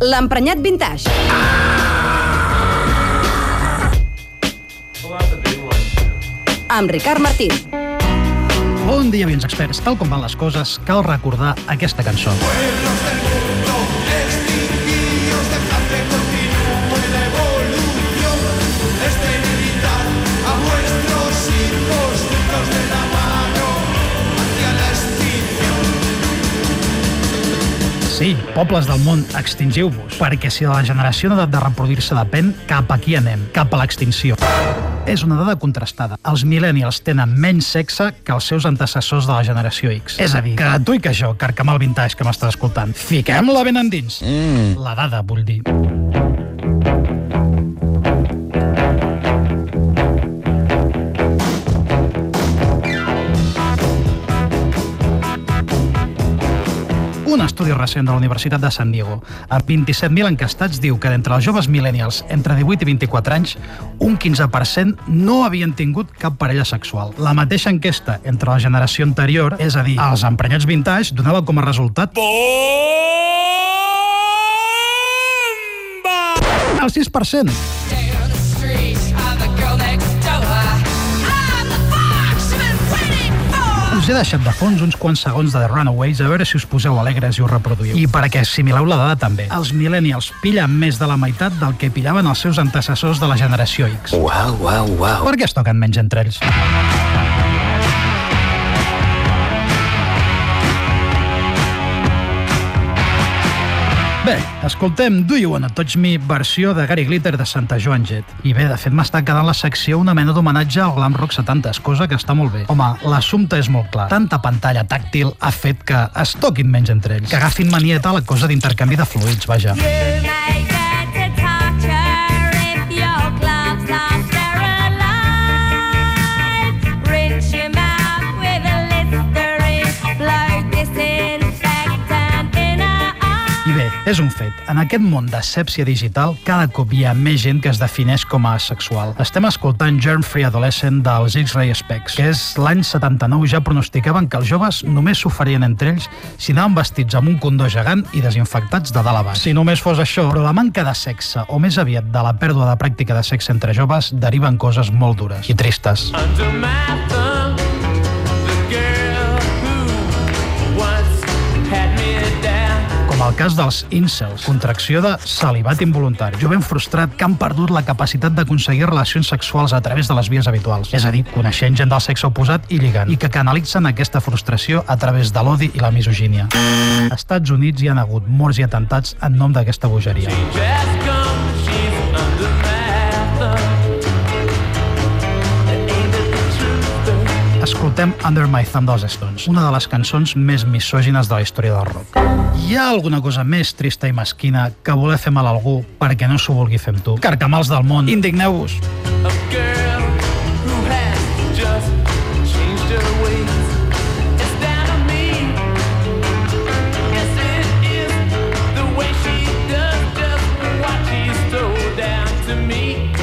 l'emprenyat vintage. Amb Ricard Martín. Bon dia, veïns experts. Tal com van les coses, cal recordar aquesta cançó. Sí, pobles del món, extingiu-vos, perquè si de la generació d'edat de reproduir-se depèn, cap aquí anem, cap a l'extinció. És una dada contrastada. Els millennials tenen menys sexe que els seus antecessors de la generació X. És a dir, que tu i que jo, carcamal vintage que m'estàs escoltant, fiquem-la ben endins. Mm. La dada, vull dir. Un estudi recent de la Universitat de San Diego, amb 27.000 encastats, diu que d'entre els joves millennials entre 18 i 24 anys, un 15% no havien tingut cap parella sexual. La mateixa enquesta entre la generació anterior, és a dir, els emprenyats vintage, donava com a resultat... El 6%. Us he deixat de fons uns quants segons de The Runaways a veure si us poseu alegres i us reproduïu. I perquè assimileu la dada també. Els millennials pillen més de la meitat del que pillaven els seus antecessors de la generació X. Uau, uau, uau. Per què es toquen menys entre ells? Bé, escoltem Do You Wanna Touch Me, versió de Gary Glitter de Santa Joan Jett. I bé, de fet m'està quedant la secció una mena d'homenatge al glam rock 70s, cosa que està molt bé. Home, l'assumpte és molt clar. Tanta pantalla tàctil ha fet que es toquin menys entre ells. Que agafin manieta a la cosa d'intercanvi de fluids, vaja. I bé, és un fet. En aquest món d'asèpsia digital, cada cop hi ha més gent que es defineix com a asexual. Estem escoltant Germ Free Adolescent dels X-Ray Specs, que és l'any 79 ja pronosticaven que els joves només s'oferien entre ells si anaven vestits amb un condó gegant i desinfectats de dalt a baix. Si només fos això, però la manca de sexe, o més aviat de la pèrdua de pràctica de sexe entre joves, deriven coses molt dures i tristes. Under my thumb, cas dels incels, contracció de salivat involuntari. Jovent frustrat que han perdut la capacitat d'aconseguir relacions sexuals a través de les vies habituals, és a dir, coneixent gent del sexe oposat i lligant, i que canalitzen aquesta frustració a través de l'odi i la misogínia. Als Estats Units hi han hagut morts i atentats en nom d'aquesta bogeria. Just escoltem Under My Thumb dels Stones, una de les cançons més misògines de la història del rock. Hi ha alguna cosa més trista i mesquina que voler fer mal a algú perquè no s'ho vulgui fer amb tu? Carcamals del món, indigneu-vos! to me